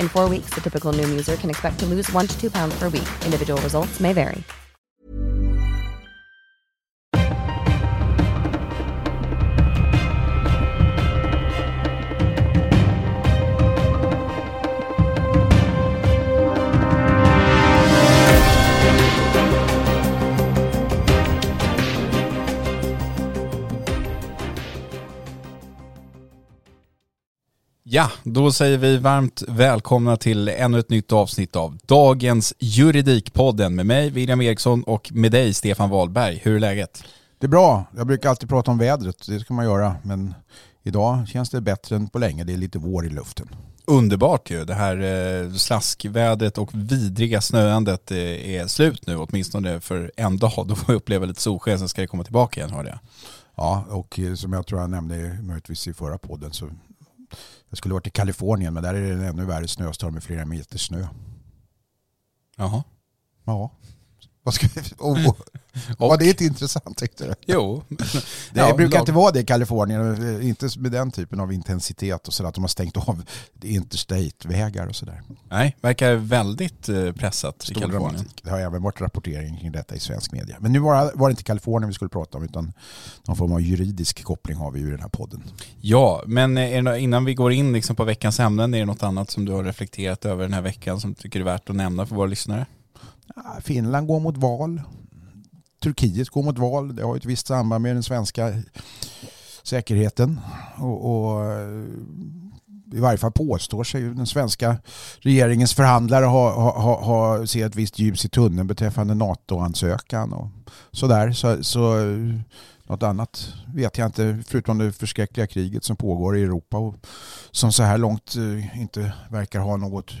In four weeks, the typical Noom user can expect to lose one to two pounds per week. Individual results may vary. Ja, då säger vi varmt välkomna till ännu ett nytt avsnitt av dagens Juridikpodden med mig William Eriksson och med dig Stefan Wahlberg. Hur är läget? Det är bra. Jag brukar alltid prata om vädret, det ska man göra. Men idag känns det bättre än på länge. Det är lite vår i luften. Underbart ju. Det här eh, slaskvädret och vidriga snöandet eh, är slut nu, åtminstone för en dag. Då får vi uppleva lite solsken, sen ska det komma tillbaka igen hörde jag. Ja, och eh, som jag tror jag nämnde möjligtvis i förra podden så jag skulle varit i Kalifornien men där är det en ännu värre snöstorm med flera meter snö. Jaha. Ja. Vad ska oh, oh. Var det inte intressant tyckte du? Jo. Det Ja, brukar lag- inte vara det i Kalifornien, inte med den typen av intensitet och sådär att de har stängt av interstate-vägar och sådär. Nej, verkar väldigt eh, pressat i Stor Kalifornien. dramatik. Det har även varit rapportering kring detta i svensk media. Men nu var, var det inte Kalifornien vi skulle prata om utan någon form av juridisk koppling har vi ju i den här podden. Ja, men eh, det, innan vi går in liksom på veckans ämnen, är det något annat som du har reflekterat över den här veckan som du tycker är värt att nämna för våra lyssnare? Finland går mot val. Turkiet går mot val. Det har ett visst samband med den svenska säkerheten. Och, och eh, i varje fall påstår sig den svenska regeringens förhandlare ha, ha, ha, ha ett visst ljus i tunneln beträffande NATO-ansökan och sådär. Så, så eh, något annat vet jag inte förutom det förskräckliga kriget som pågår i Europa och som så här långt eh, inte verkar ha något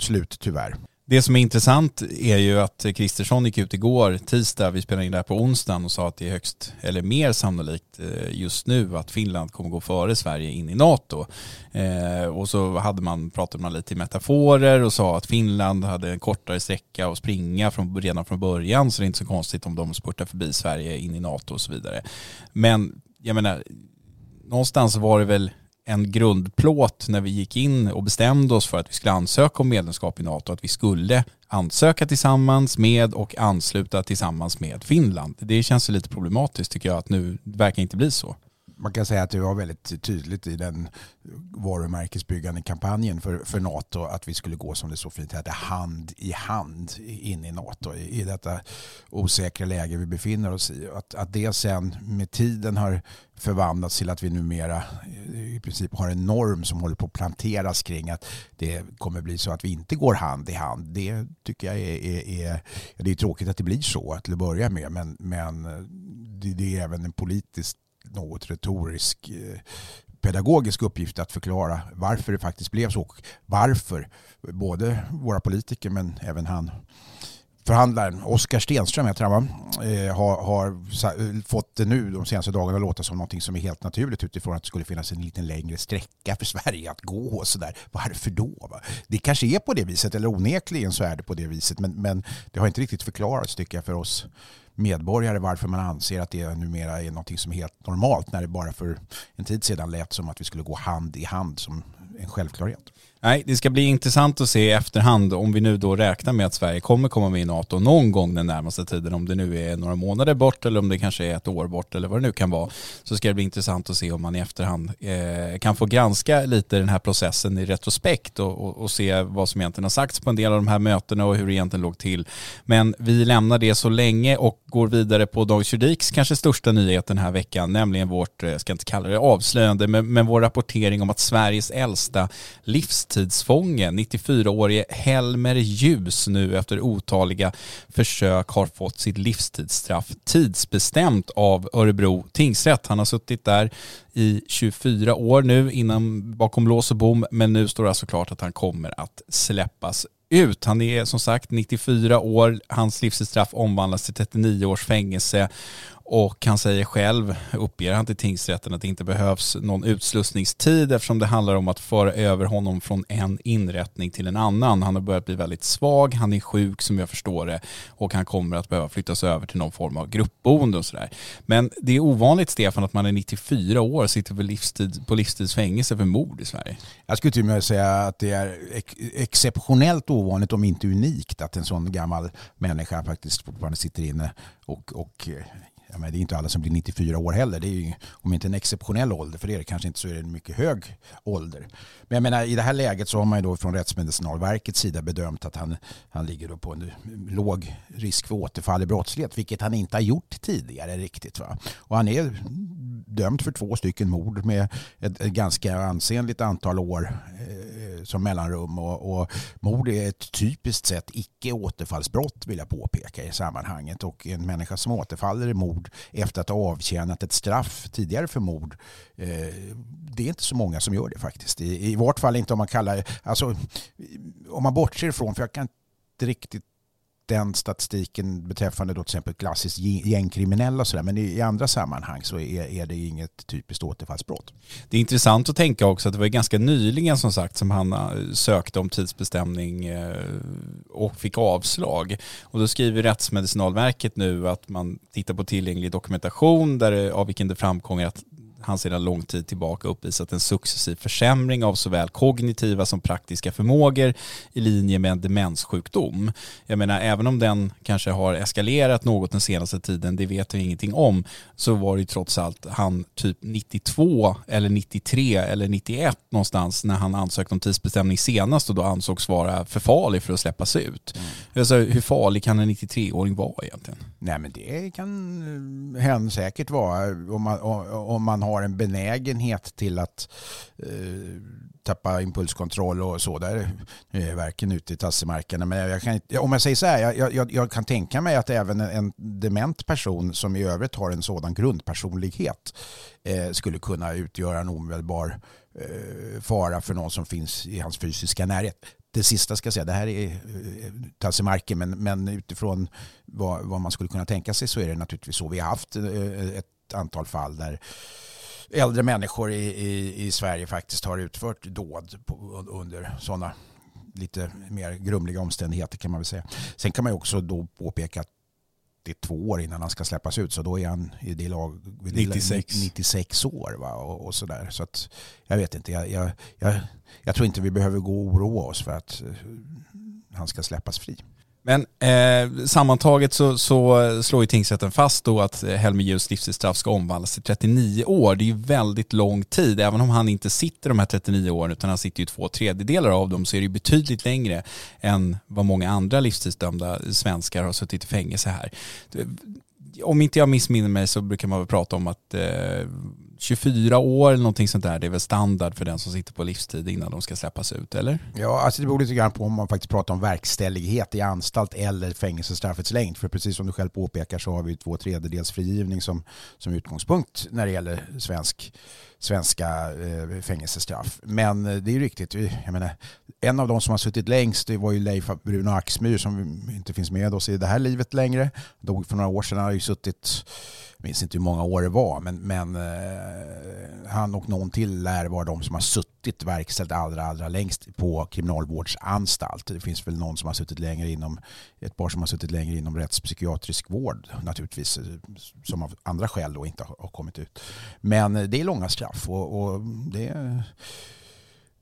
slut tyvärr. Det som är intressant är ju att Kristersson gick ut igår, tisdag, vi spelade in det här på onsdagen och sa att det är högst, eller mer sannolikt eh, just nu att Finland kommer gå före Sverige in i NATO. Eh, och så hade man, pratade man lite i metaforer och sa att Finland hade en kortare sträcka att springa från, redan från början så det är inte så konstigt om de spurtar förbi Sverige in i NATO och så vidare. Men jag menar, någonstans var det väl en grundplåt när vi gick in och bestämde oss för att vi skulle ansöka om medlemskap i NATO, att vi skulle ansöka tillsammans med och ansluta tillsammans med Finland. Det känns lite problematiskt tycker jag att nu verkar inte bli så. Man kan säga att det var väldigt tydligt i den varumärkesbyggande kampanjen för, för NATO att vi skulle gå som det så fint hette hand i hand in i NATO i, i detta osäkra läge vi befinner oss i. Att, att det sen med tiden har förvandlats till att vi numera eh, i princip har en norm som håller på att planteras kring att det kommer bli så att vi inte går hand i hand. Det tycker jag är, är, är det är tråkigt att det blir så till att börja med men, men eh, det, det är även en politisk något retorisk eh, pedagogisk uppgift att förklara varför det faktiskt blev så. och Varför både våra politiker men även han förhandlaren, Oskar Stenström heter han va? Eh, har, har fått det nu de senaste dagarna att låta som någonting som är helt naturligt utifrån att det skulle finnas en lite längre sträcka för Sverige att gå och sådär. Varför då? Va? Det kanske är på det viset, eller onekligen så är det på det viset, men, men det har inte riktigt förklarats tycker jag för oss medborgare varför man anser att det numera är något som är helt normalt när det bara för en tid sedan lät som att vi skulle gå hand i hand som en självklarhet. Nej, det ska bli intressant att se i efterhand om vi nu då räknar med att Sverige kommer komma med i NATO någon gång den närmaste tiden, om det nu är några månader bort eller om det kanske är ett år bort eller vad det nu kan vara, så ska det bli intressant att se om man i efterhand eh, kan få granska lite den här processen i retrospekt och, och, och, se vad som egentligen har sagts på en del av de här mötena och hur det egentligen låg till. Men vi lämnar det så länge och går vidare på Dagens Juridiks kanske största nyhet den här veckan, nämligen vårt, eh, jag ska inte kalla det avslöjande, men, men vår rapportering om att Sveriges äldsta livs livstidsfånge, 94-årige Helmer Ljus, nu efter otaliga försök har fått sitt livstidsstraff tidsbestämt av Örebro tingsrätt. Han har suttit där i 24 år nu innan bakom lås och bom, men nu står det alltså klart att han kommer att släppas ut. Han är som sagt 94 år, hans livstidsstraff omvandlas till 39 års fängelse och han säger själv, uppger han till tingsrätten, att det inte behövs någon utslussningstid eftersom det handlar om att föra över honom från en inrättning till en annan. Han har börjat bli väldigt svag, han är sjuk som jag förstår det och han kommer att behöva flyttas över till någon form av gruppboende och sådär. Men det är ovanligt Stefan att man är 94 år och sitter på, livstid, på livstidsfängelse för mord i Sverige. Jag skulle till och med säga att det är ex exceptionellt ovanligt om inte unikt att en sån gammal människa faktiskt fortfarande sitter inne och, och eh, ja, men det är inte alla som blir 94 år heller. Det är ju, om inte en exceptionell ålder, för det är det kanske inte, så är det en mycket hög ålder. Men jag menar, i det här läget så har man ju då från Rättsmedicinalverkets sida bedömt att han, han ligger då på en låg risk för återfall i brottslighet, vilket han inte har gjort tidigare riktigt. Va? Och han är dömd för två stycken mord med ett, ett ganska ansenligt antal år eh, som mellanrum. Och, och mord är ett typiskt sett icke återfallsbrott vill jag påpeka i sammanhanget. Och en människa som återfaller i mord efter att ha avtjänat ett straff tidigare för mord eh, det är inte så många som gör det faktiskt. I, i vart fall inte om man kallar alltså om man bortser ifrån, för jag kan inte riktigt den statistiken beträffande då till exempel klassiskt gängkriminella och sådär. Men i, andra sammanhang så är, är det inget typiskt återfallsbrott. Det är intressant att tänka också att det var ganska nyligen som sagt som han eh, sökte om tidsbestämning eh, och fick avslag. Och då skriver Rättsmedicinalverket nu att man tittar på tillgänglig dokumentation där av vilken det framkommer att han sedan lång tid tillbaka uppvisat en successiv försämring av såväl kognitiva som praktiska förmågor i linje med en demenssjukdom. Jag menar, även om den kanske har eskalerat något den senaste tiden, det vet vi ingenting om, så var det ju trots allt han typ 92 eller 93 eller 91 någonstans när han ansökte om tidsbestämning senast och då ansågs vara för farlig för att släppas ut. Mm. Alltså, hur farlig kan en 93-åring vara egentligen? Nej men det kan hen säkert vara om man, om man har har en benägenhet till att eh, tappa impulskontroll och så. Där eh, nu är jag verkligen ute i tassemarkerna. Men jag kan, om jag säger så här, jag, jag, jag, kan tänka mig att även en dement person som i övrigt har en sådan grundpersonlighet eh, skulle kunna utgöra en omedelbar eh, fara för någon som finns i hans fysiska närhet det sista ska jag säga, det här är eh, tassemarken, men, men utifrån vad, vad, man skulle kunna tänka sig så är det naturligtvis så. Vi har haft eh, ett antal fall där äldre människor i, i, i Sverige faktiskt har utfört dåd på, under sådana lite mer grumliga omständigheter kan man väl säga. Sen kan man ju också då påpeka att det är två år innan han ska släppas ut så då är han i det lag 96, 96 år va? och, och sådär. Så att jag vet inte, jag, jag, jag, jag, tror inte vi behöver gå och oroa oss för att uh, han ska släppas fri. Men eh, sammantaget så, så slår ju tingsrätten fast då att eh, Helmer Ljus livstidsstraff ska omvandlas till 39 år. Det är ju väldigt lång tid. Även om han inte sitter de här 39 åren utan han sitter ju två tredjedelar av dem så är det ju betydligt längre än vad många andra livstidsdömda svenskar har suttit i fängelse här. Om inte jag missminner mig så brukar man väl prata om att eh, 24 år eller någonting sånt där, det är väl standard för den som sitter på livstid innan de ska släppas ut, eller? Ja, alltså det beror lite grann på om man faktiskt pratar om verkställighet i anstalt eller fängelsestraffets längd. För precis som du själv påpekar så har vi två tredjedels frigivning som, som utgångspunkt när det gäller svensk svenska eh, fängelsestraff. Men eh, det är riktigt, jag menar, en av de som har suttit längst det var ju Leif Bruno Axmyr som inte finns med oss i det här livet längre. Dog för några år sedan, han har ju suttit jag minns inte hur många år det var, men, men eh, han och någon till lär vara de som har suttit verkställt allra, allra längst på kriminalvårdsanstalt. Det finns väl någon som har suttit längre inom, ett par som har suttit längre inom rättspsykiatrisk vård naturligtvis, eh, som av andra skäl då inte har kommit ut. Men eh, det är långa straff och, och det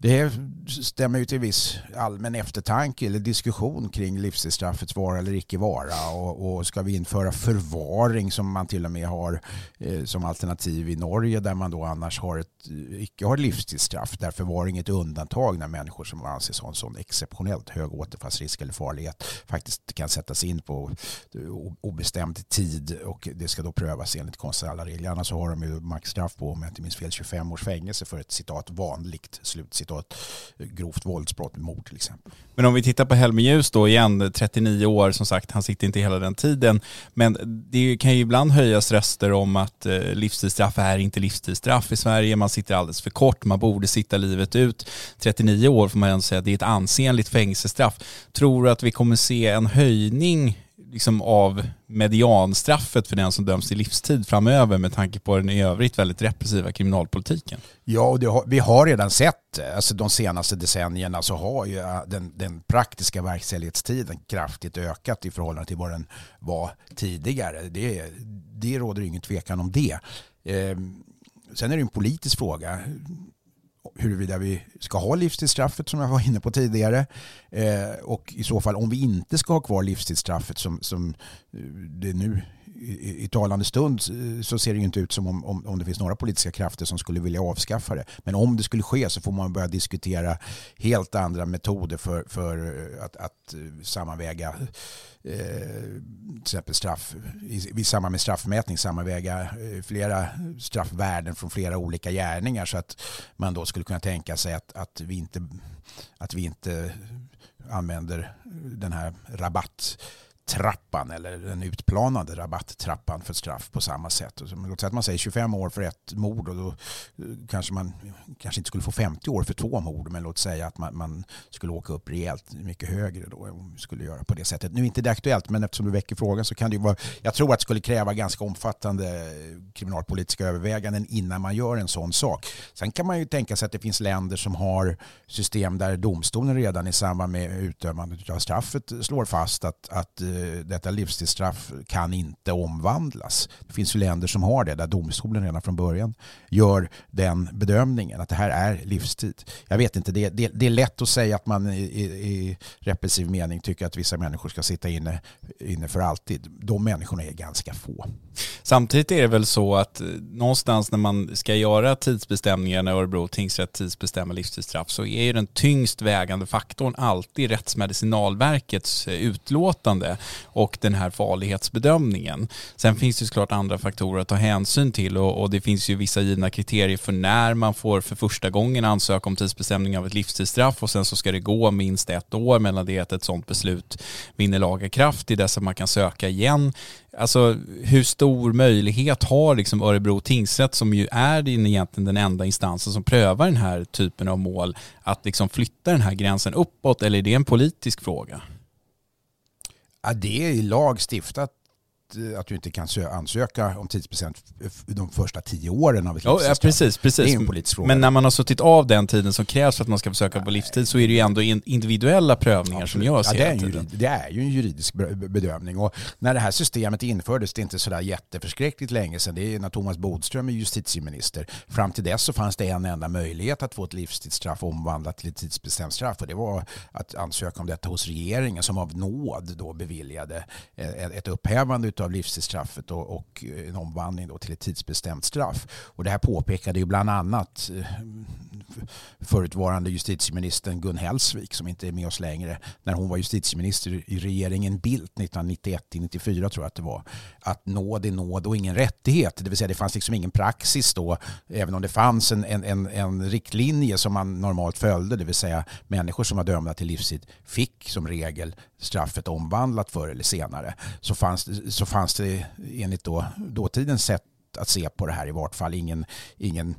det stämmer ju till viss allmän eftertanke eller diskussion kring livstidsstraffets vara eller icke vara. Och, och, ska vi införa förvaring som man till och med har eh, som alternativ i Norge där man då annars har ett, icke har livstidsstraff där förvaring är ett undantag när människor som anses ha en sån exceptionellt hög återfallsrisk eller farlighet faktiskt kan sättas in på eh, obestämd tid och det ska då prövas enligt konstitutionella regler. Annars har de ju maxstraff på, om jag inte minns fel, 25 års fängelse för ett citat vanligt slutcitat då ett grovt våldsbrott, mord till exempel. Men om vi tittar på Helmer Ljus då igen, 39 år som sagt, han sitter inte hela den tiden. Men det kan ju ibland höjas röster om att eh, livstidsstraff är inte livstidsstraff i Sverige, man sitter alldeles för kort, man borde sitta livet ut. 39 år får man ändå säga, det är ett ansenligt fängelsestraff. Tror du att vi kommer se en höjning liksom av medianstraffet för den som döms till livstid framöver med tanke på den i övrigt väldigt repressiva kriminalpolitiken? Ja, och har, vi har redan sett, alltså de senaste decennierna så har ju äh, den, den praktiska verkställighetstiden kraftigt ökat i förhållande till vad den var tidigare. Det, det råder ingen tvekan om det. Eh, sen är det en politisk fråga huruvida vi ska ha livstidsstraffet som jag var inne på tidigare. Eh, och i så fall om vi inte ska ha kvar livstidsstraffet som, som eh, det nu i, i talande stund eh, så ser det ju inte ut som om, om, om, det finns några politiska krafter som skulle vilja avskaffa det. Men om det skulle ske så får man börja diskutera helt andra metoder för, för eh, att, att eh, sammanväga Eh, till exempel straff, i, i samband med straffmätning sammanväga flera straffvärden från flera olika gärningar så att man då skulle kunna tänka sig att, att, vi, inte, att vi inte använder den här rabatt trappan eller den utplanade rabatttrappan för straff på samma sätt. Låt säga att man säger 25 år för ett mord och då eh, kanske man kanske inte skulle få 50 år för två mord men låt säga att man, man skulle åka upp rejält mycket högre då om vi skulle göra på det sättet. Nu är inte det aktuellt men eftersom du väcker frågan så kan det ju vara, jag tror att det skulle kräva ganska omfattande kriminalpolitiska överväganden innan man gör en sån sak. Sen kan man ju tänka sig att det finns länder som har system där domstolen redan i samband med utdömandet av straffet slår fast att, att eh, Eh, detta livstidsstraff kan inte omvandlas. Det finns ju länder som har det där domstolen redan från början gör den bedömningen att det här är livstid. Jag vet inte, det, det, det är lätt att säga att man i, i, i, repressiv mening tycker att vissa människor ska sitta inne, inne för alltid. De människorna är ganska få. Samtidigt är det väl så att eh, någonstans när man ska göra tidsbestämningar när Örebro tingsrätt tidsbestämmer livstidsstraff så är ju den tyngst vägande faktorn alltid Rättsmedicinalverkets eh, utlåtande och den här farlighetsbedömningen. Sen finns det såklart andra faktorer att ta hänsyn till och, och, det finns ju vissa givna kriterier för när man får för första gången ansöka om tidsbestämning av ett livstidsstraff och sen så ska det gå minst ett år mellan det att ett sådant beslut vinner laga kraft i dess att man kan söka igen. Alltså hur stor möjlighet har liksom Örebro tingsrätt som ju är egentligen den enda instansen som prövar den här typen av mål att liksom flytta den här gränsen uppåt eller är det en politisk fråga? Ja, det är i lag stiftat att du inte kan ansöka om tidsbestämt de första tio åren av ett ja, ja, precis, precis. Det är en politisk fråga. Men när man har suttit av den tiden som krävs för att man ska försöka på livstid så är det ju ändå individuella prövningar Absolut. som görs ja, det, är jurid, det är ju en juridisk bedömning. Och när det här systemet infördes, det är inte sådär jätteförskräckligt länge sedan, det är när Thomas Bodström är justitieminister. Fram till dess så fanns det en enda möjlighet att få ett livstidsstraff omvandlat till ett tidsbestämt straff och det var att ansöka om detta hos regeringen som av nåd då beviljade eh, ett upphävande av livstidsstraffet och, och eh, en omvandling då till ett tidsbestämt straff. Och det här påpekade ju bland annat eh, förutvarande justitieministern Gun Hellsvik som inte är med oss längre när hon var justitieminister i regeringen Bildt 1991-94 tror jag att det var. Att nåd är nåd och ingen rättighet. Det vill säga det fanns liksom ingen praxis då även om det fanns en, en, en, en riktlinje som man normalt följde. Det vill säga människor som var dömda till livstid fick som regel straffet omvandlat förr eller senare. Så fanns, så fanns det enligt då, dåtidens sätt att se på det här i vart fall. Ingen, ingen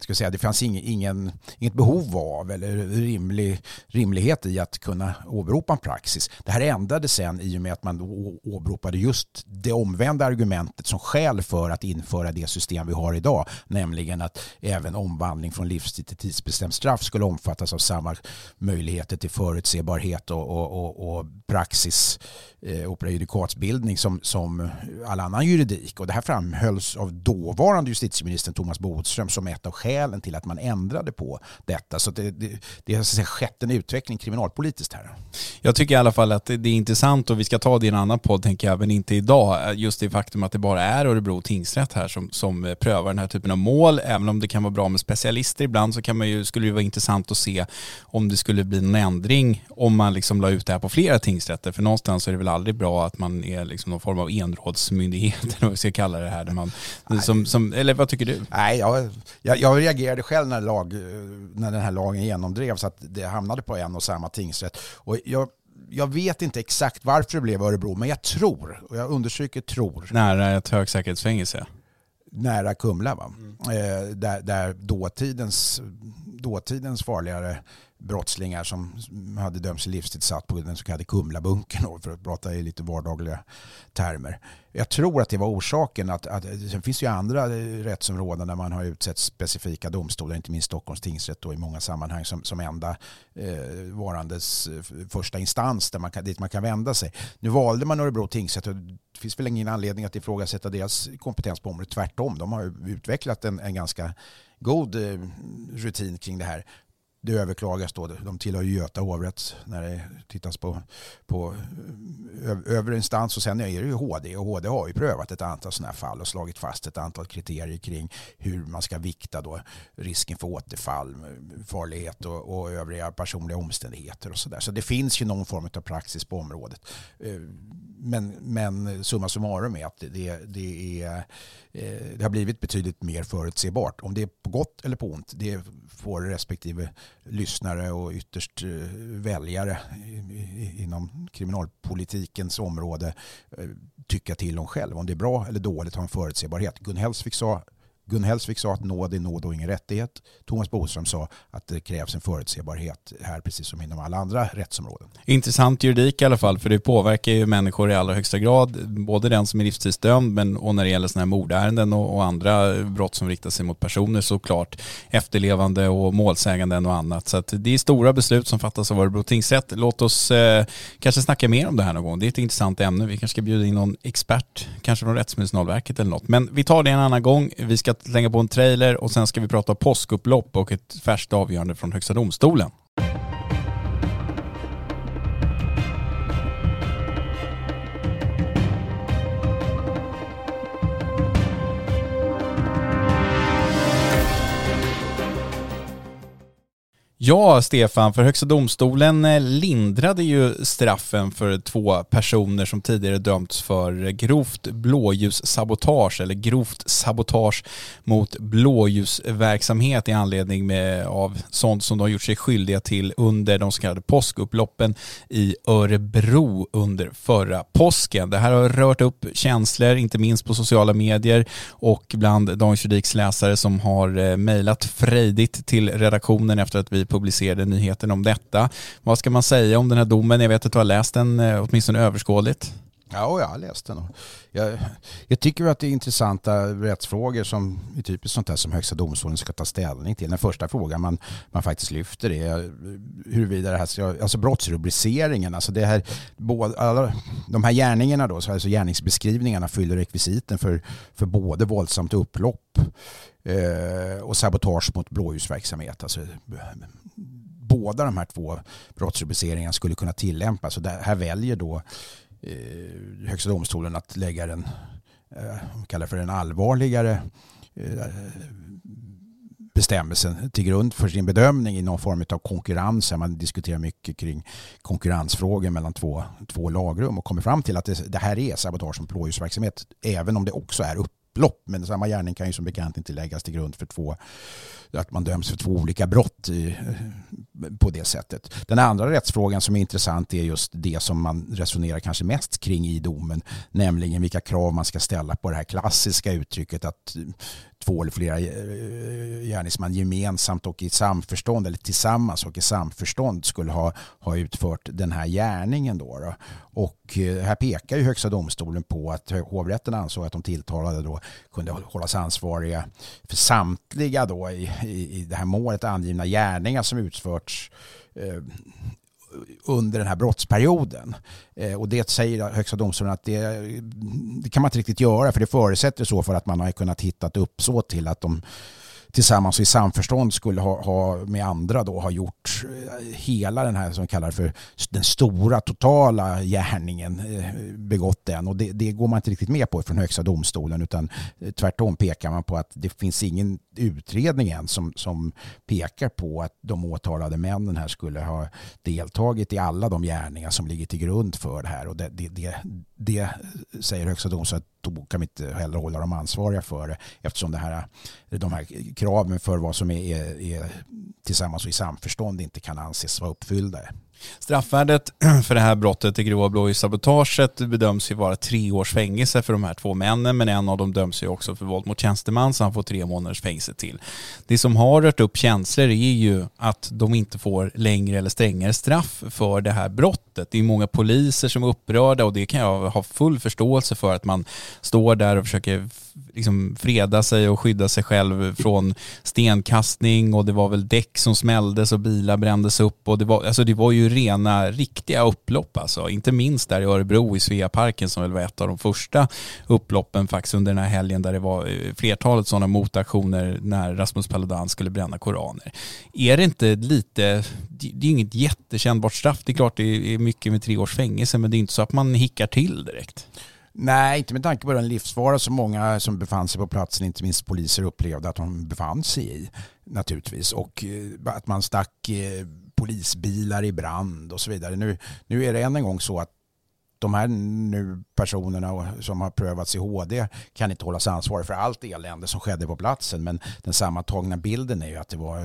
ska säga, det fanns ingen, ingen, inget behov av eller rimlig, rimlighet i att kunna åberopa en praxis. Det här ändrades sen i och med att man åberopade just det omvända argumentet som skäl för att införa det system vi har idag, nämligen att även omvandling från livstid till tidsbestämt straff skulle omfattas av samma möjligheter till förutsebarhet och, och, och, och praxis eh, och prejudikatsbildning som, som all annan juridik. Och det här framhölls av dåvarande justitieministern Thomas Bodström som ett av skälen till att man ändrade på detta. Så det, det, det har skett en utveckling kriminalpolitiskt här. Jag tycker i alla fall att det är intressant och vi ska ta det i en annan podd tänker jag, men inte idag. Just det faktum att det bara är Örebro tingsrätt här som, som prövar den här typen av mål. Även om det kan vara bra med specialister ibland så kan man ju, skulle det vara intressant att se om det skulle bli någon ändring om man liksom la ut det här på flera tingsrätter. För någonstans är det väl aldrig bra att man är liksom någon form av enrådsmyndighet eller vad vi ska kalla det här. Där man, som, som, eller vad tycker du? Nej, jag, jag, jag reagerade själv när, lag, när den här lagen genomdrevs att det hamnade på en och samma tingsrätt. Och jag, jag vet inte exakt varför det blev Örebro, men jag tror, och jag understryker tror. Nära ett högsäkerhetsfängelse? Nära Kumla, va? Mm. Eh, där, där dåtidens, dåtidens farligare brottslingar som hade dömts till livstid satt på den så kallade Kumlabunkern för att prata i lite vardagliga termer. Jag tror att det var orsaken. Att, att, sen finns det ju andra eh, rättsområden där man har utsett specifika domstolar, inte minst Stockholms tingsrätt då, i många sammanhang som, som enda eh, varandes eh, första instans där man kan, dit man kan vända sig. Nu valde man Örebro tingsrätt och det finns väl ingen anledning att ifrågasätta deras kompetens på området. Tvärtom, de har utvecklat en, en ganska god eh, rutin kring det här det överklagas då. De tillhör ju Göta hovrätt när det tittas på, på eh, övre instans och sen är det ju HD och HD har ju prövat ett antal sådana här fall och slagit fast ett antal kriterier kring hur man ska vikta då risken för återfall, farlighet och, och övriga personliga omständigheter och sådär. Så det finns ju någon form av praxis på området. Eh, men, men summa summarum är att det, det, är, Eh, det har blivit betydligt mer förutsebart. Om det är på gott eller på ont, det får respektive lyssnare och ytterst eh, väljare inom kriminalpolitikens område eh, tycka till om själv. Om det är bra eller dåligt har en förutsebarhet. Gun Hellsvik sa Gun Hellsvik sa att nåd är nåd och ingen rättighet. Thomas Bodström sa att det krävs en förutsebarhet här precis som inom alla andra rättsområden. Intressant juridik i alla fall för det påverkar ju människor i allra högsta grad. Både den som är livstidsdömd men och när det gäller sådana här mordärenden och, och, andra brott som riktar sig mot personer såklart. Efterlevande och målsäganden och annat. Så att det är stora beslut som fattas av Örebro tingsrätt. Låt oss eh, kanske snacka mer om det här någon gång. Det är ett intressant ämne. Vi kanske ska bjuda in någon expert, kanske från Rättsmedicinalverket eller något. Men vi tar det en annan gång. Vi ska att slänga på en trailer och sen ska vi prata påskupplopp och ett färskt avgörande från Högsta domstolen. Ja, Stefan, för Högsta domstolen eh, lindrade ju straffen för två personer som tidigare dömts för grovt blåljussabotage eller grovt sabotage mot blåljusverksamhet i anledning med, av sånt som de gjort sig skyldiga till under de så kallade påskupploppen i Örebro under förra påsken. Det här har rört upp känslor, inte minst på sociala medier och bland Dagens Juridiks läsare som har eh, mejlat frejdigt till redaktionen efter att vi publicerade nyheten om detta. Vad ska man säga om den här domen? Jag vet att du har läst den eh, åtminstone överskådligt. Ja, jag har läst den. Jag, jag tycker att det är intressanta rättsfrågor som är typiskt sånt här som Högsta domstolen ska ta ställning till. Den första frågan man, man faktiskt lyfter är huruvida det här ska, alltså brottsrubriceringen, alltså det här, alla, de här gärningarna då, alltså gärningsbeskrivningarna fyller rekvisiten för, för både våldsamt upplopp eh, och sabotage mot blåljusverksamhet. Alltså, båda de här två brottsrubriceringarna skulle kunna tillämpas. Och här väljer då eh, Högsta domstolen att lägga den, eh, kallar för den allvarligare eh, bestämmelsen till grund för sin bedömning i någon form av konkurrens. Man diskuterar mycket kring konkurrensfrågor mellan två, två lagrum och kommer fram till att det, det här är sabotage som blåljusverksamhet även om det också är upplopp. Men samma gärning kan ju som bekant inte läggas till grund för två att man döms för två olika brott eh, på det sättet. Den andra rättsfrågan som är intressant är just det som man resonerar kanske mest kring i domen, nämligen vilka krav man ska ställa på det här klassiska uttrycket att eh, två eller flera eh, gärningsmän gemensamt och i samförstånd eller tillsammans och i samförstånd skulle ha, ha utfört den här gärningen. Då, då. Och här pekar ju Högsta domstolen på att hovrätten ansåg att de tilltalade då kunde hållas ansvariga för samtliga då i, i, i det här målet angivna gärningar som utförts eh, under den här brottsperioden. Eh, och det säger Högsta domstolen att det, det, kan man inte riktigt göra för det förutsätter så för att man har kunnat hitta ett uppsåt till att de tillsammans i samförstånd skulle ha, ha, med andra då ha gjort eh, hela den här som kallar för den stora totala gärningen, eh, begått den. Och det, det, går man inte riktigt med på från Högsta domstolen utan eh, tvärtom pekar man på att det finns ingen utredning än som, som pekar på att de åtalade männen här skulle ha deltagit i alla de gärningar som ligger till grund för det här. Och det, det, det, det säger Högsta domstolen att då kan vi inte heller hålla dem ansvariga för det eftersom det här, de här kraven för vad som är, är, är tillsammans och i samförstånd inte kan anses vara uppfyllda. Straffvärdet för det här brottet, det grova blåljussabotaget, bedöms ju vara tre års fängelse för de här två männen, men en av dem döms ju också för våld mot tjänsteman, så han får tre månaders fängelse till. Det som har rört upp känslor är ju att de inte får längre eller strängare straff för det här brottet. Det är många poliser som är upprörda och det kan jag ha full förståelse för att man står där och försöker liksom freda sig och skydda sig själv från stenkastning och det var väl däck som smälldes och bilar brändes upp och det var, alltså det var ju rena, riktiga upplopp alltså. Inte minst där i Örebro i Sveaparken som väl var ett av de första upploppen faktiskt under den här helgen där det var eh, flertalet sådana motaktioner när Rasmus Paludan skulle bränna koraner. Är det inte lite, det är inget jättekännbart straff. Det är klart det är mycket med tre års fängelse men det är inte så att man hickar till direkt. Nej, inte med tanke på den livsfara som många som befann sig på platsen, inte minst poliser, upplevde att de befann sig i naturligtvis. Och eh, att man stack eh, polisbilar i brand och så vidare. Nu, nu är det än en gång så att de här nu personerna som har prövats i HD kan inte hållas ansvariga för allt elände som skedde på platsen. Men den sammantagna bilden är ju att det var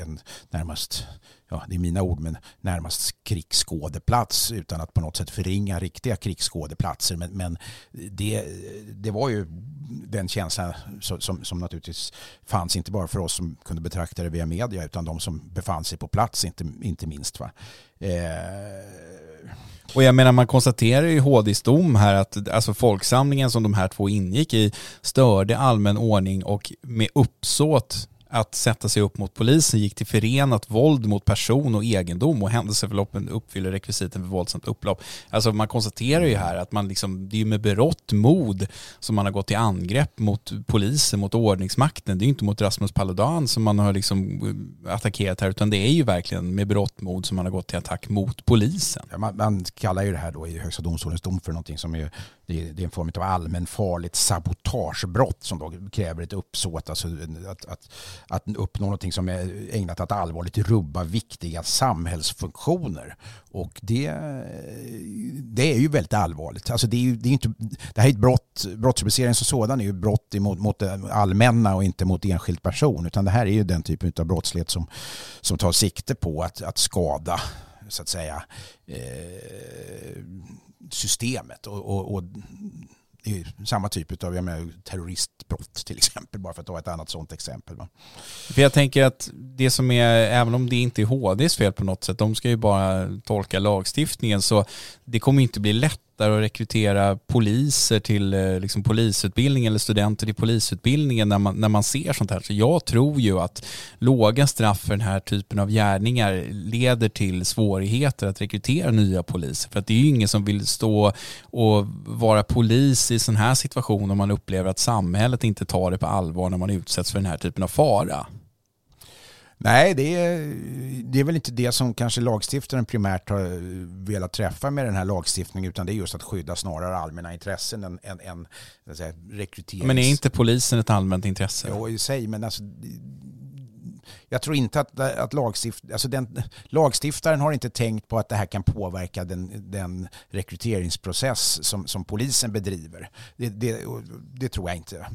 en närmast, ja det är mina ord, men närmast krigsskådeplats utan att på något sätt förringa riktiga krigsskådeplatser. Men, men det, det var ju den känslan som, som, som, naturligtvis fanns inte bara för oss som kunde betrakta det via media utan de som befann sig på plats inte, inte minst. Va? Eh, och jag menar man konstaterar ju i HDs dom här att alltså folksamlingen som de här två ingick i störde allmän ordning och med uppsåt att sätta sig upp mot polisen gick till förenat våld mot person och egendom och händelseförloppen uppfyller rekvisiten för våldsamt upplopp. Alltså man konstaterar ju här att man liksom, det är med berått mod som man har gått till angrepp mot polisen, mot ordningsmakten. Det är ju inte mot Rasmus Paludan som man har liksom eh, attackerat här utan det är ju verkligen med berått mod som man har gått till attack mot polisen. Ja, man, man, kallar ju det här då i Högsta domstolens dom för någonting som är det är, en form av allmänfarligt sabotagebrott som då kräver ett uppsåt, alltså att, att, att uppnå någonting som är ägnat att allvarligt rubba viktiga samhällsfunktioner. Och det, det är ju väldigt allvarligt. Alltså det, är ju, det, är inte, det här är ett brott, brottsrubriceringen som sådan är ju brott mot, mot det allmänna och inte mot enskild person. Utan det här är ju den typen av brottslighet som, som tar sikte på att, att skada så att säga eh, systemet. Och, och, och det är samma typ av jag menar, terroristbrott till exempel, bara för att ta ett annat sådant exempel. För jag tänker att det som är, även om det inte är HDs fel på något sätt, de ska ju bara tolka lagstiftningen, så det kommer inte bli lätt lättare att rekrytera poliser till eh, liksom, polisutbildningen eller studenter till polisutbildningen när man, när man ser sånt här. Så jag tror ju att låga straff för den här typen av gärningar leder till svårigheter att rekrytera nya poliser. För att det är ju ingen som vill stå och vara polis i sån här situation om man upplever att samhället inte tar det på allvar när man utsätts för den här typen av fara. Nej, det är, det är väl inte det som kanske lagstiftaren primärt har velat träffa med den här lagstiftningen utan det är just att skydda snarare allmänna intressen än, än, än säga, rekryterings... Men är inte polisen ett allmänt intresse? Jo, i sig, men alltså jag tror inte att, att lagstift, alltså den, lagstiftaren har inte tänkt på att det här kan påverka den, den rekryteringsprocess som, som polisen bedriver. Det, det, det tror jag inte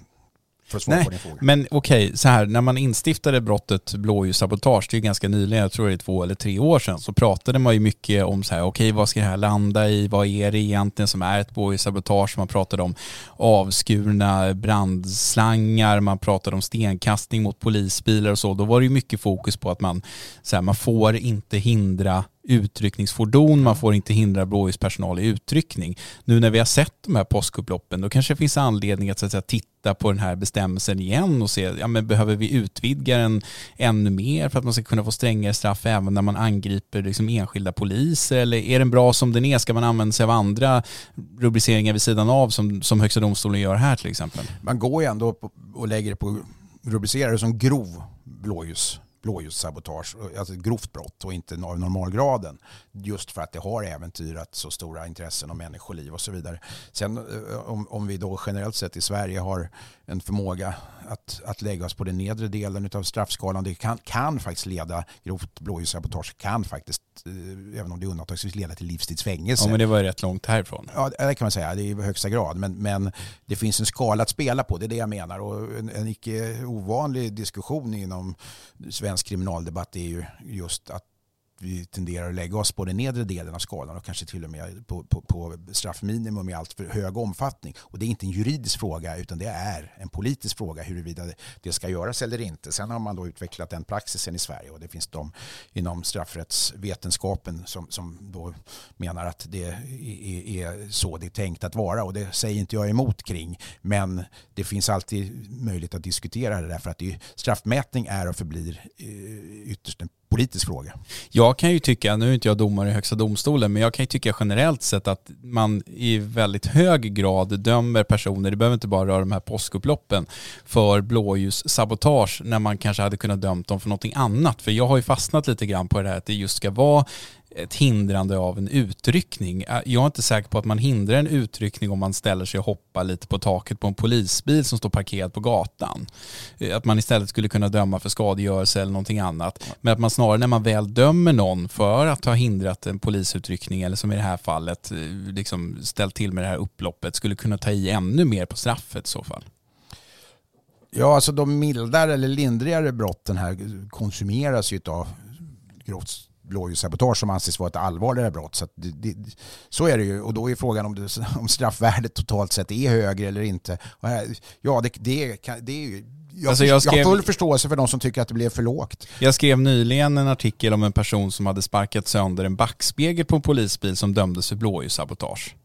för att svara Nej, på din fråga. Men okej, okay, så här, när man instiftade brottet blåljussabotage, det är ganska nyligen, jag tror det är två eller tre år sedan, så pratade man ju mycket om så här, okej okay, vad ska det här landa i, vad är det egentligen som är ett blåljussabotage? Man pratade om avskurna brandslangar, man pratade om stenkastning mot polisbilar och så. Då var det ju mycket fokus på att man, så här, man får inte hindra utryckningsfordon, man får inte hindra blåljuspersonal i utryckning. Nu när vi har sett de här påskupploppen då kanske det finns anledning att, så att säga, titta på den här bestämmelsen igen och se, ja men behöver vi utvidga den ännu mer för att man ska kunna få strängare straff även när man angriper liksom enskilda poliser eller är den bra som den är? Ska man använda sig av andra rubriceringar vid sidan av som, som Högsta domstolen gör här till exempel? Man går ju ändå och lägger det på, rubricerar det som grov blåljus blåljussabotage, alltså ett grovt brott och inte av normalgraden. Just för att det har äventyrat så stora intressen och människoliv och så vidare. Sen eh, om, om vi då generellt sett i Sverige har en förmåga att, att lägga oss på den nedre delen av straffskalan. Det kan, kan faktiskt leda, grovt blåljussabotage kan faktiskt, eh, även om det undantagsvis leda till livstidsfängelse. Ja men det var ju rätt långt härifrån. Ja det kan man säga, det är i högsta grad. Men, men det finns en skala att spela på, det är det jag menar. Och en, en icke ovanlig diskussion inom svensk kriminaldebatt är ju just att vi tenderar att lägga oss på den nedre delen av skalan och kanske till och med på, på, på straffminimum i allt för hög omfattning. Och det är inte en juridisk fråga utan det är en politisk fråga huruvida det ska göras eller inte. Sen har man då utvecklat den praxisen i Sverige och det finns de inom straffrättsvetenskapen som, som då menar att det är, är så det är tänkt att vara och det säger inte jag emot kring. Men det finns alltid möjlighet att diskutera det därför att det är, straffmätning är och förblir eh, ytterst en politisk fråga. Jag kan ju tycka, nu är inte jag domare i Högsta domstolen, men jag kan ju tycka generellt sett att man i väldigt hög grad dömer personer, det behöver inte bara röra de här påskupploppen, för blåljussabotage när man kanske hade kunnat dömt dem för någonting annat. För jag har ju fastnat lite grann på det här att det just ska vara ett hindrande av en utryckning. Jag är inte säker på att man hindrar en utryckning om man ställer sig och hoppar lite på taket på en polisbil som står parkerad på gatan. Att man istället skulle kunna döma för skadegörelse eller någonting annat. Men att man snarare när man väl dömer någon för att ha hindrat en polisutryckning eller som i det här fallet liksom ställt till med det här upploppet skulle kunna ta i ännu mer på straffet i så fall. Ja, alltså de mildare eller lindrigare brotten här konsumeras ju av grovt blåljussabotage som anses vara ett allvarligare brott. Så, det, det, så är det ju och då är frågan om, det, om straffvärdet totalt sett är högre eller inte. Ja, det, det, det är ju jag, alltså jag, skrev, jag har full förståelse för de som tycker att det blev för lågt. Jag skrev nyligen en artikel om en person som hade sparkat sönder en backspegel på en polisbil som dömdes för blåljussabotage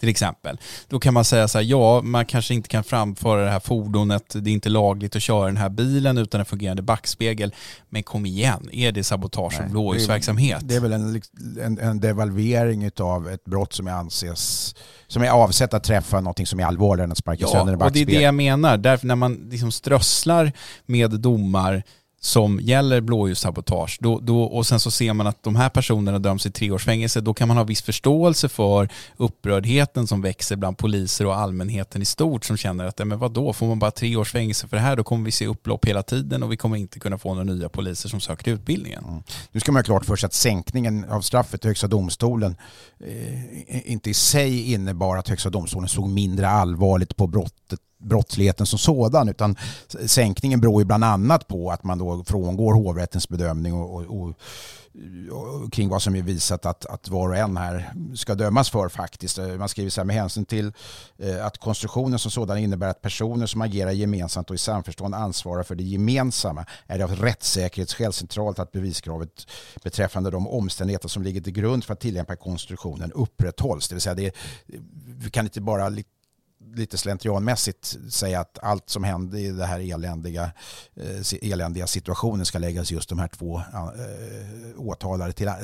till exempel. Då kan man säga så här, ja, man kanske inte kan framföra det här fordonet, det är inte lagligt att köra den här bilen utan en fungerande backspegel. Men kom igen, är det sabotage och blåljusverksamhet? Det är väl en, en, en devalvering av ett brott som är anses som är avsett att träffa något som är allvarligare än att sparka ja, sönder en backspegel. och det är det jag menar. Därför när man liksom strösslar med domar som gäller blåljussabotage då, då, och sen så ser man att de här personerna döms i tre års fängelse, då kan man ha viss förståelse för upprördheten som växer bland poliser och allmänheten i stort som känner att men vad då får man bara tre års fängelse för det här då kommer vi se upplopp hela tiden och vi kommer inte kunna få några nya poliser som söker utbildningen. Mm. Nu ska man ha klart för sig att sänkningen av straffet i Högsta domstolen eh, inte i sig innebar att Högsta domstolen såg mindre allvarligt på brottet brottsligheten som sådan utan sänkningen beror ju bland annat på att man då frångår hovrättens bedömning och, och, och, och kring vad som är visat att, att var och en här ska dömas för faktiskt. Man skriver så här med hänsyn till eh, att konstruktionen som sådan innebär att personer som agerar gemensamt och i samförstånd ansvarar för det gemensamma är det av rättssäkerhetsskäl centralt att beviskravet beträffande de omständigheter som ligger till grund för att tillämpa konstruktionen upprätthålls. Det vill säga det, vi kan inte bara lite slentrianmässigt säga att allt som hände i den här eländiga, eh, eländiga situationen ska läggas just de här två eh, åtalade till, eh,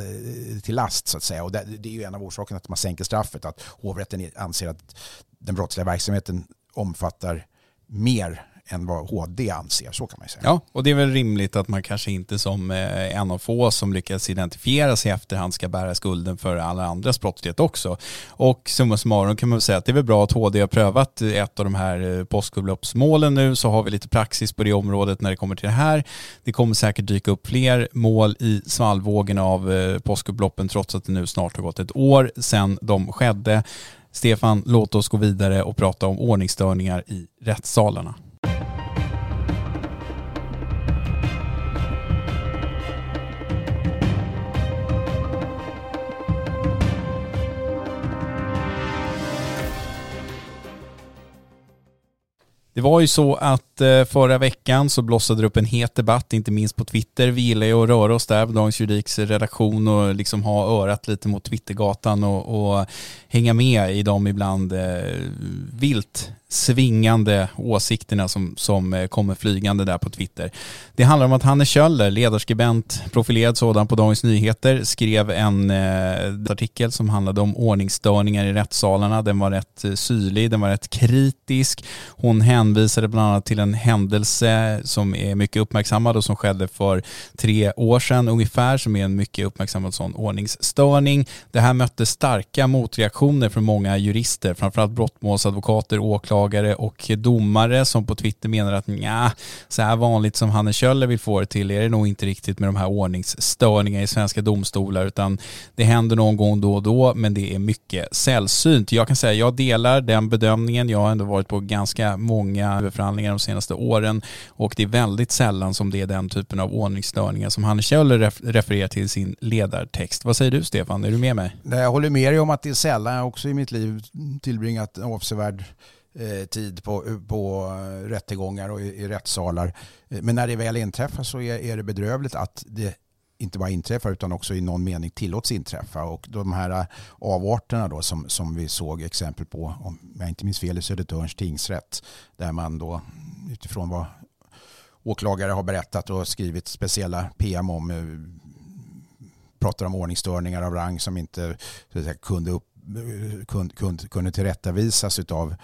till last så att säga. Och det, det är ju en av orsakerna att man sänker straffet, att hovrätten anser att den brottsliga verksamheten omfattar mer än vad HD anser, så kan man säga. Ja, och det är väl rimligt att man kanske inte som eh, en av få som lyckas identifiera sig i efterhand ska bära skulden för alla andras brottslighet också. Och summa summarum kan man väl säga att det är väl bra att HD har prövat ett av de här eh, påskupploppsmålen nu så har vi lite praxis på det området när det kommer till det här. Det kommer säkert dyka upp fler mål i svallvågen av eh, påskupploppen trots att det nu snart har gått ett år sedan de skedde. Stefan, låt oss gå vidare och prata om ordningsstörningar i rättssalarna. Det var ju så att Eh, förra veckan så blossade det upp en het debatt, inte minst på Twitter. Vi gillar ju att röra oss där på Dagens Juridiks redaktion och liksom ha örat lite mot Twittergatan och, och hänga med i de ibland eh, vilt svingande åsikterna som, som eh, kommer flygande där på Twitter. Det handlar om att Hanne Kjöller, ledarskribent, profilerad sådan på Dagens Nyheter, skrev en eh, artikel som handlade om ordningsstörningar i rättssalarna. Den var rätt eh, syrlig, den var rätt kritisk. Hon hänvisade bland annat till en en händelse som är mycket uppmärksammad och som skedde för tre år sedan ungefär, som är en mycket uppmärksammad sån ordningsstörning. Det här mötte starka motreaktioner från många jurister, framförallt brottmålsadvokater, åklagare åklagare och domare som på Twitter menar att nja, så här vanligt som Hanne Kjöller vill få det till är det nog inte riktigt med de här ordningsstörningarna i svenska domstolar utan det händer någon gång då och då men det är mycket sällsynt. Jag kan säga jag delar den bedömningen. Jag har ändå varit på ganska många förhandlingar de senaste senaste åren och det är väldigt sällan som det är den typen av ordningsstörningar som Hanne Kjöller refererar till i sin ledartext. Vad säger du Stefan? Är du med mig? Jag håller med dig om att det är sällan. Jag har också i mitt liv tillbringat avsevärd eh, tid på, på eh, rättegångar och i, i rättssalar. Eh, men när det väl inträffar så är, är det bedrövligt att det inte bara inträffar utan också i någon mening tillåts inträffa. Och de här avarterna då som, som vi såg exempel på, om jag inte minns fel, i Södertörns tingsrätt, där man då utifrån vad åklagare har berättat och skrivit speciella PM om eh, pratar om ordningsstörningar av rang som inte säga, kunde upp, eh, kunde, kunde, kunde tillrättavisas av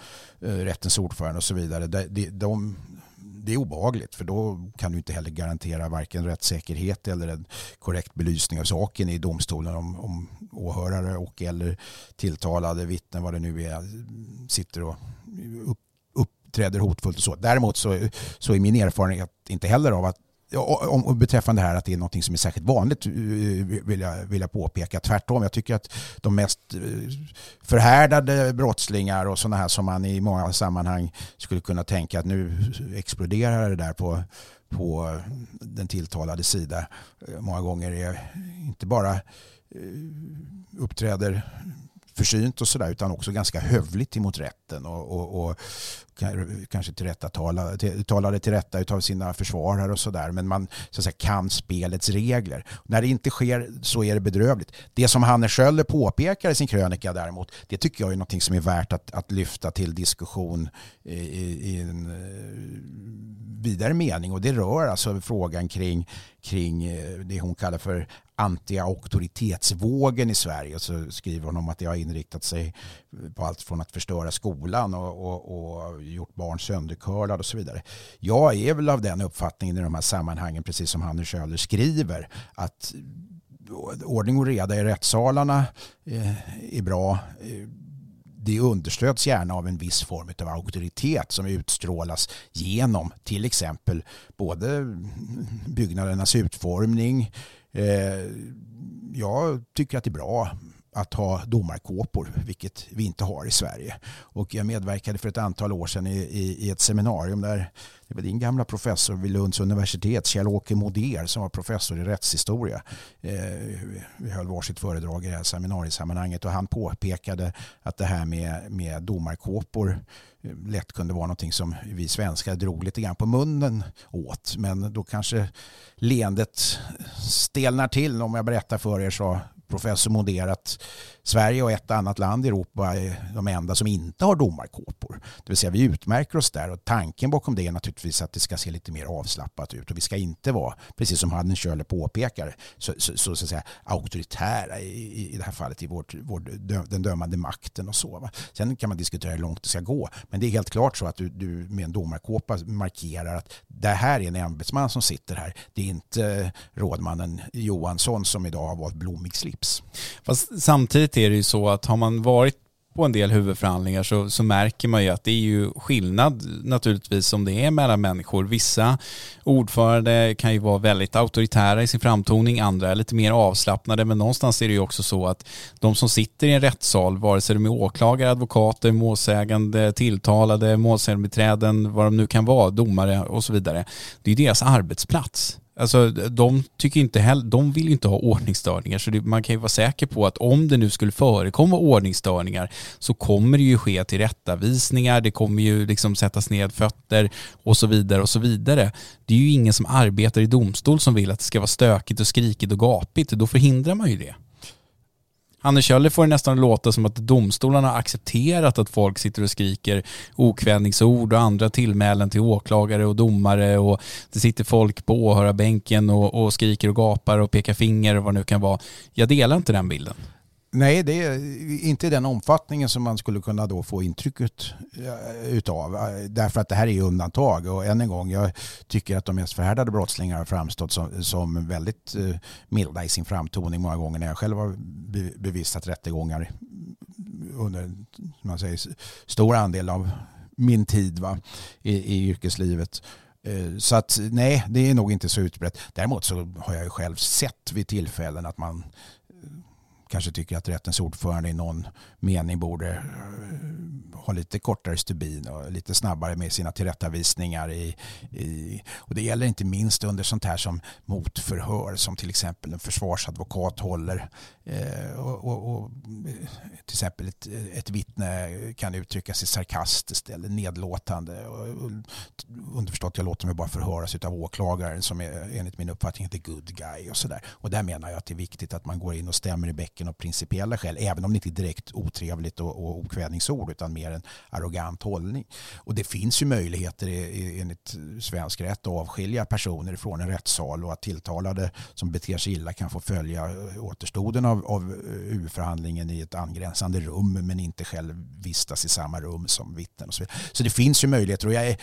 eh, rättens ordförande och så vidare. De, de, det är obehagligt för då kan du inte heller garantera varken rättssäkerhet eller en korrekt belysning av saken i domstolen om, om åhörare och eller tilltalade vittnen vad det nu är sitter och upp, uppträder hotfullt och så. Däremot så, så är min erfarenhet inte heller av att om, beträffande det här att det är något som är särskilt vanligt eh, vill jag, vill jag påpeka. Tvärtom, jag tycker att de mest eh, förhärdade brottslingar och sådana här som man i många sammanhang skulle kunna tänka att nu exploderar det där på, på den tilltalade sida. Eh, många gånger är inte bara uppträder försynt och sådär utan också ganska hövligt emot rätten och, och, och kanske tillrättatala, till, talade till rätta av sina försvarare och sådär men man så att säga, kan spelets regler. När det inte sker så är det bedrövligt. Det som Hanne Schöller påpekar i sin krönika däremot det tycker jag är något som är värt att, att lyfta till diskussion i, i, i en eh, vidare mening och det rör alltså frågan kring, kring eh, det hon kallar för anti-auktoritetsvågen i Sverige. Så skriver hon om att det har inriktat sig på allt från att förstöra skolan och, och, och gjort barn söndercurlade och så vidare. Jag är väl av den uppfattningen i de här sammanhangen, precis som Hannes Schöler skriver, att ordning och reda i rättssalarna eh, är bra. Eh, det understöds gärna av en viss form av auktoritet som utstrålas genom till exempel både byggnadernas utformning, eh, jag tycker att det är bra att ha domarkåpor, vilket vi inte har i Sverige. Och jag medverkade för ett antal år sedan i, i, i ett seminarium där det var din gamla professor vid Lunds universitet, Kjell-Åke Moder, som var professor i rättshistoria. Eh, vi höll varsitt föredrag i det här seminariesammanhanget och han påpekade att det här med, med domarkåpor eh, lätt kunde vara någonting som vi svenskar drog lite grann på munnen åt. Men då kanske leendet stelnar till om jag berättar för er så professor Moder att Sverige och ett annat land i Europa är de enda som inte har domarkåpor. Det vill säga vi utmärker oss där och tanken bakom det är naturligtvis att det ska se lite mer avslappnat ut och vi ska inte vara, precis som Hannes Schöler påpekar, så, så, så, så att säga, auktoritära i, i det här fallet i vårt, vår, den dömande makten och så. Va? Sen kan man diskutera hur långt det ska gå, men det är helt klart så att du, du med en domarkåpa markerar att det här är en ämbetsman som sitter här. Det är inte rådmannen Johansson som idag har valt blommig slips. Fast samtidigt är det ju så att har man varit på en del huvudförhandlingar så, så märker man ju att det är ju skillnad naturligtvis som det är mellan människor. Vissa ordförande kan ju vara väldigt auktoritära i sin framtoning, andra är lite mer avslappnade men någonstans är det ju också så att de som sitter i en rättssal, vare sig de är åklagare, advokater, målsägande, tilltalade, målsägandebiträden, vad de nu kan vara, domare och så vidare. Det är deras arbetsplats. Alltså de tycker inte heller, de vill inte ha ordningsstörningar så det, man kan ju vara säker på att om det nu skulle förekomma ordningsstörningar så kommer det ju ske tillrättavisningar, det kommer ju liksom sättas ned fötter och så vidare och så vidare. Det är ju ingen som arbetar i domstol som vill att det ska vara stökigt och skrikigt och gapigt, då förhindrar man ju det. Hanne Kjöller får det nästan låta som att domstolarna har accepterat att folk sitter och skriker okvädningsord och andra tillmälen till åklagare och domare och det sitter folk på åhörarbänken och, och skriker och gapar och pekar finger och vad det nu kan vara. Jag delar inte den bilden. Nej, det är inte i den omfattningen som man skulle kunna då få intrycket eh, utav. Eh, därför att det här är undantag. Och än en gång, jag tycker att de mest förhärdade brottslingar har framstått som, som väldigt eh, milda i sin framtoning många gånger när jag själv har bevistat rättegångar under man säger, stor andel av min tid va, i, i yrkeslivet. Så att nej, det är nog inte så utbrett. Däremot så har jag ju själv sett vid tillfällen att man kanske tycker att rättens ordförande i någon mening borde eh, ha lite kortare stubin och lite snabbare med sina tillrättavisningar. I, i, och det gäller inte minst under sånt här som motförhör som till exempel en försvarsadvokat håller. Eh, och, och, och, eh, till exempel ett, ett vittne kan uttrycka sig sarkastiskt eller nedlåtande. Och, och, underförstått, jag låter mig bara förhöras av åklagaren som är enligt min uppfattning the good guy och sådär. Och där menar jag att det är viktigt att man går in och stämmer i bäcken av principiella skäl, även om det inte är direkt otrevligt och, och okvädningsord utan mer en arrogant hållning. Och det finns ju möjligheter enligt svensk rätt att avskilja personer från en rättssal och att tilltalade som beter sig illa kan få följa eh, återstoden av, av eh, huvudförhandlingen i ett angränsande rum men inte själv vistas i samma rum som vittnen. Och så, vidare. så det finns ju möjligheter och jag är,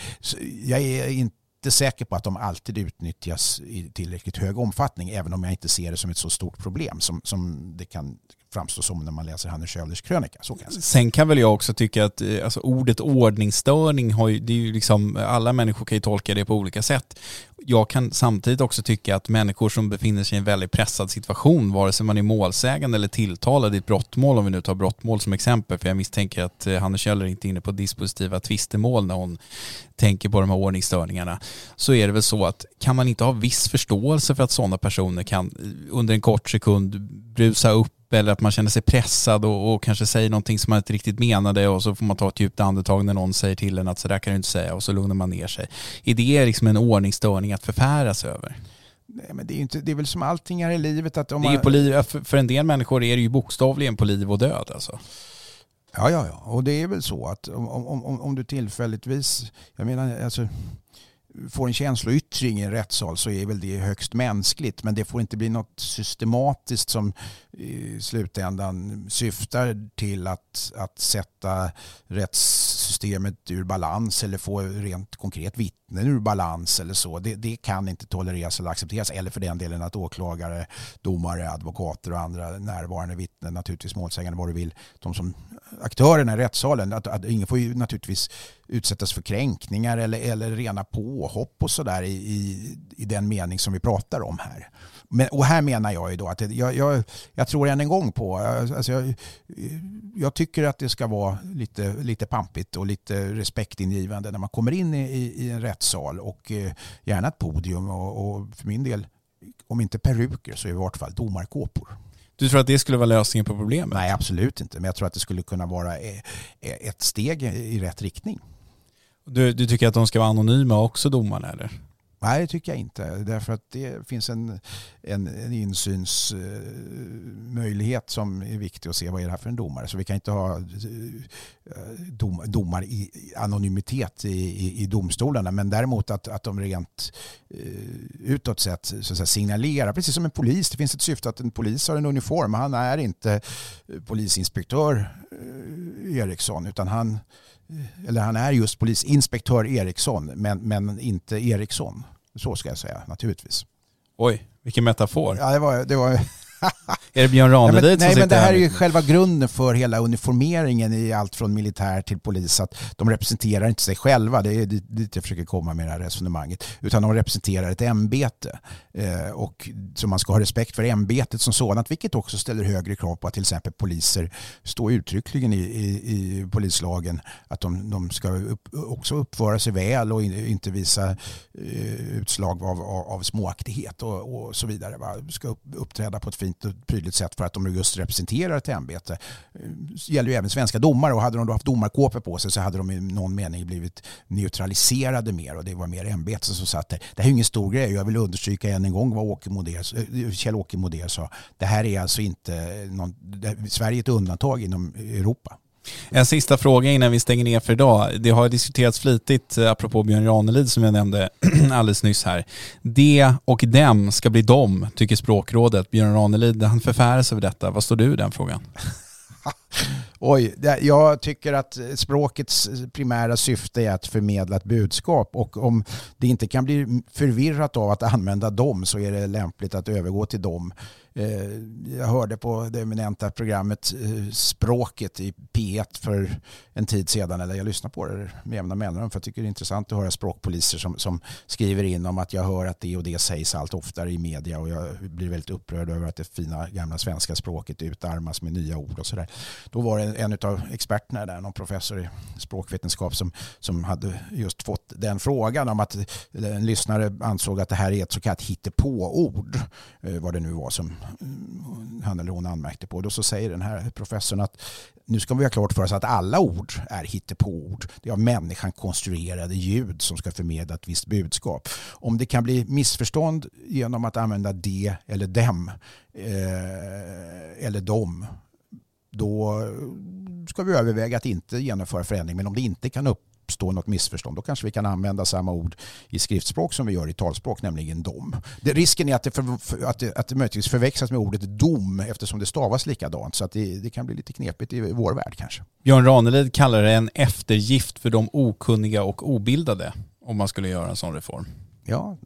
jag är inte inte säker på att de alltid utnyttjas i tillräckligt hög omfattning även om jag inte ser det som ett så stort problem som, som det kan framstå som när man läser Hanne Schölders krönika. Så kan Sen kan väl jag också tycka att eh, alltså, ordet ordningsstörning har ju, det är ju liksom, alla människor kan ju tolka det på olika sätt. Jag kan samtidigt också tycka att människor som befinner sig i en väldigt pressad situation, vare sig man är målsägande eller tilltalad i ett brottmål, om vi nu tar brottmål som exempel, för jag misstänker att eh, Hanne Kjöller inte är inne på dispositiva tvistemål när hon tänker på de här ordningsstörningarna, så är det väl så att kan man inte ha viss förståelse för att sådana personer kan eh, under en kort sekund brusa upp eller att man känner sig pressad och, och, kanske säger någonting som man inte riktigt menade och så får man ta ett djupt andetag när någon säger till en att så där kan du inte säga och så lugnar man ner sig. Är det liksom en ordningsstörning att förfäras över? Nej, men det, är inte, det är väl som allting här i livet att om det är man... på liv, för en del människor är det ju bokstavligen på liv och död alltså. Ja, ja, ja. Och det är väl så att om, om, om, om du tillfälligtvis, jag menar alltså får en känsloyttring i en rättssal så är väl det högst mänskligt. Men det får inte bli något systematiskt som i slutändan syftar till att, att sätta rättssystemet ur balans eller få rent konkret vittnen ur balans eller så. Det, det kan inte tolereras eller accepteras. Eller för den delen att åklagare, domare, advokater och andra närvarande vittnen, naturligtvis målsägande vad du vill, de som aktörerna i rättssalen, att, att ingen får ju naturligtvis utsättas för kränkningar eller, eller rena påhopp och sådär i, i, i den mening som vi pratar om här. Men, och här menar jag ju då att jag, jag, jag tror än en gång på, alltså jag, jag, tycker att det ska vara lite, lite pampigt och lite respektingivande när man kommer in i, i en rättssal och eh, gärna ett podium och, och för min del, om inte peruker så i vart fall domarkåpor. Du tror att det skulle vara lösningen på problemet? Nej, absolut inte. Men jag tror att det skulle kunna vara eh, ett steg i rätt riktning. Du, du tycker att de ska vara anonyma också, domarna? Eller? Nej, det tycker jag inte. Därför att det finns en, en, en insynsmöjlighet eh, som är viktig att se vad är det här för en domare. Så vi kan inte ha eh, dom, domar i anonymitet i, i, i domstolarna. Men däremot att, att de rent eh, utåt sett så att säga, signalerar, precis som en polis. Det finns ett syfte att en polis har en uniform. Han är inte polisinspektör Eriksson utan han eller han är just polisinspektör Eriksson men, men inte Eriksson. Så ska jag säga naturligtvis. Oj, vilken metafor. Ja, det var, det var är det Björn Ranelid nej, som Nej, men det här är ju här? själva grunden för hela uniformeringen i allt från militär till polis. Att de representerar inte sig själva, det är dit jag försöker komma med det här resonemanget. Utan de representerar ett ämbete. Eh, och så man ska ha respekt för ämbetet som sådant, vilket också ställer högre krav på att till exempel poliser står uttryckligen i, i, i polislagen att de, de ska upp, också uppföra sig väl och inte visa eh, utslag av, av, av småaktighet och, och så vidare. Va? Ska uppträda på ett fint fint och prydligt sätt för att de just representerar ett ämbete. Det gäller ju även svenska domare och hade de då haft domarkåpor på sig så hade de i någon mening blivit neutraliserade mer och det var mer ämbetet som satt där. Det här är ingen stor grej jag vill understryka än en gång vad Åke eh, Kjell-Åke Moder sa. Det här är alltså inte någon, Sverige är ett undantag inom Europa. En sista fråga innan vi stänger ner för idag. Det har diskuterats flitigt, eh, apropå Björn Ranelid som jag nämnde alldeles nyss här. Det och dem ska bli dom, tycker språkrådet. Björn Ranelid, han förfäras över detta. Vad står du i den frågan? Oj, jag tycker att språkets primära syfte är att förmedla ett budskap och om det inte kan bli förvirrat av att använda dem så är det lämpligt att övergå till dem. Eh, jag hörde på det eminenta programmet eh, Språket i P1 för en tid sedan, eller jag lyssnar på det med jämna mellanrum för jag tycker det är intressant att höra språkpoliser som, som skriver in om att jag hör att det och det sägs allt oftare i media och jag blir väldigt upprörd över att det fina gamla svenska språket utarmas med nya ord och sådär. Då var det en av experterna där, någon professor i språkvetenskap som, som hade just fått den frågan om att en lyssnare ansåg att det här är ett så kallat hittepåord, eh, vad det nu var som mm, han eller hon anmärkte på. Då så säger den här professorn att nu ska vi ha klart för oss att alla ord är hittepåord. Det är av människan konstruerade ljud som ska förmedla ett visst budskap. Om det kan bli missförstånd genom att använda det eller dem eh, eller dom då ska vi överväga att inte genomföra förändring. Men om det inte kan upp uppstå något missförstånd. Då kanske vi kan använda samma ord i skriftspråk som vi gör i talspråk, nämligen dom. Det, risken är att det, för, att, det, att det möjligtvis förväxlas med ordet dom eftersom det stavas likadant. Så att det, det kan bli lite knepigt i vår värld kanske. Björn Ranelid kallar det en eftergift för de okunniga och obildade om man skulle göra en sån reform. Ja,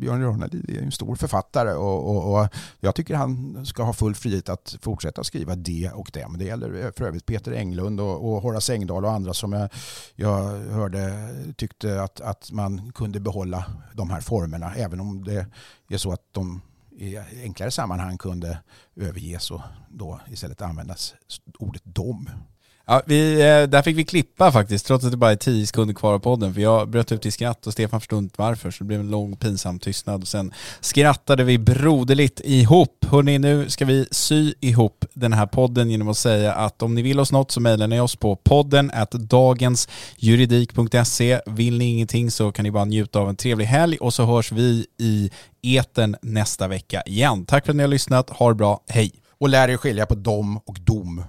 Björn Ranelid är en stor författare och, och, och, jag tycker han ska ha full frihet att fortsätta skriva det och dem. Det gäller för övrigt Peter Englund och, och Horace Engdahl och andra som jag, jag hörde tyckte att, att man kunde behålla de här formerna även om det är så att de i enklare sammanhang kunde överges och då istället användas ordet dom. Ja, vi, eh, där fick vi klippa faktiskt, trots att det bara är tio sekunder kvar av podden. För jag bröt ut i skratt och Stefan förstod inte varför. Så det blev en lång pinsam tystnad. Och sen skrattade vi broderligt ihop. Hörrni, nu ska vi sy ihop den här podden genom att säga att om ni vill oss något så mejlar ni oss på podden at dagensjuridik.se. Vill ni ingenting så kan ni bara njuta av en trevlig helg och så hörs vi i eten nästa vecka igen. Tack för att ni har lyssnat. Ha det bra. Hej! Och lär er skilja på dom och dom.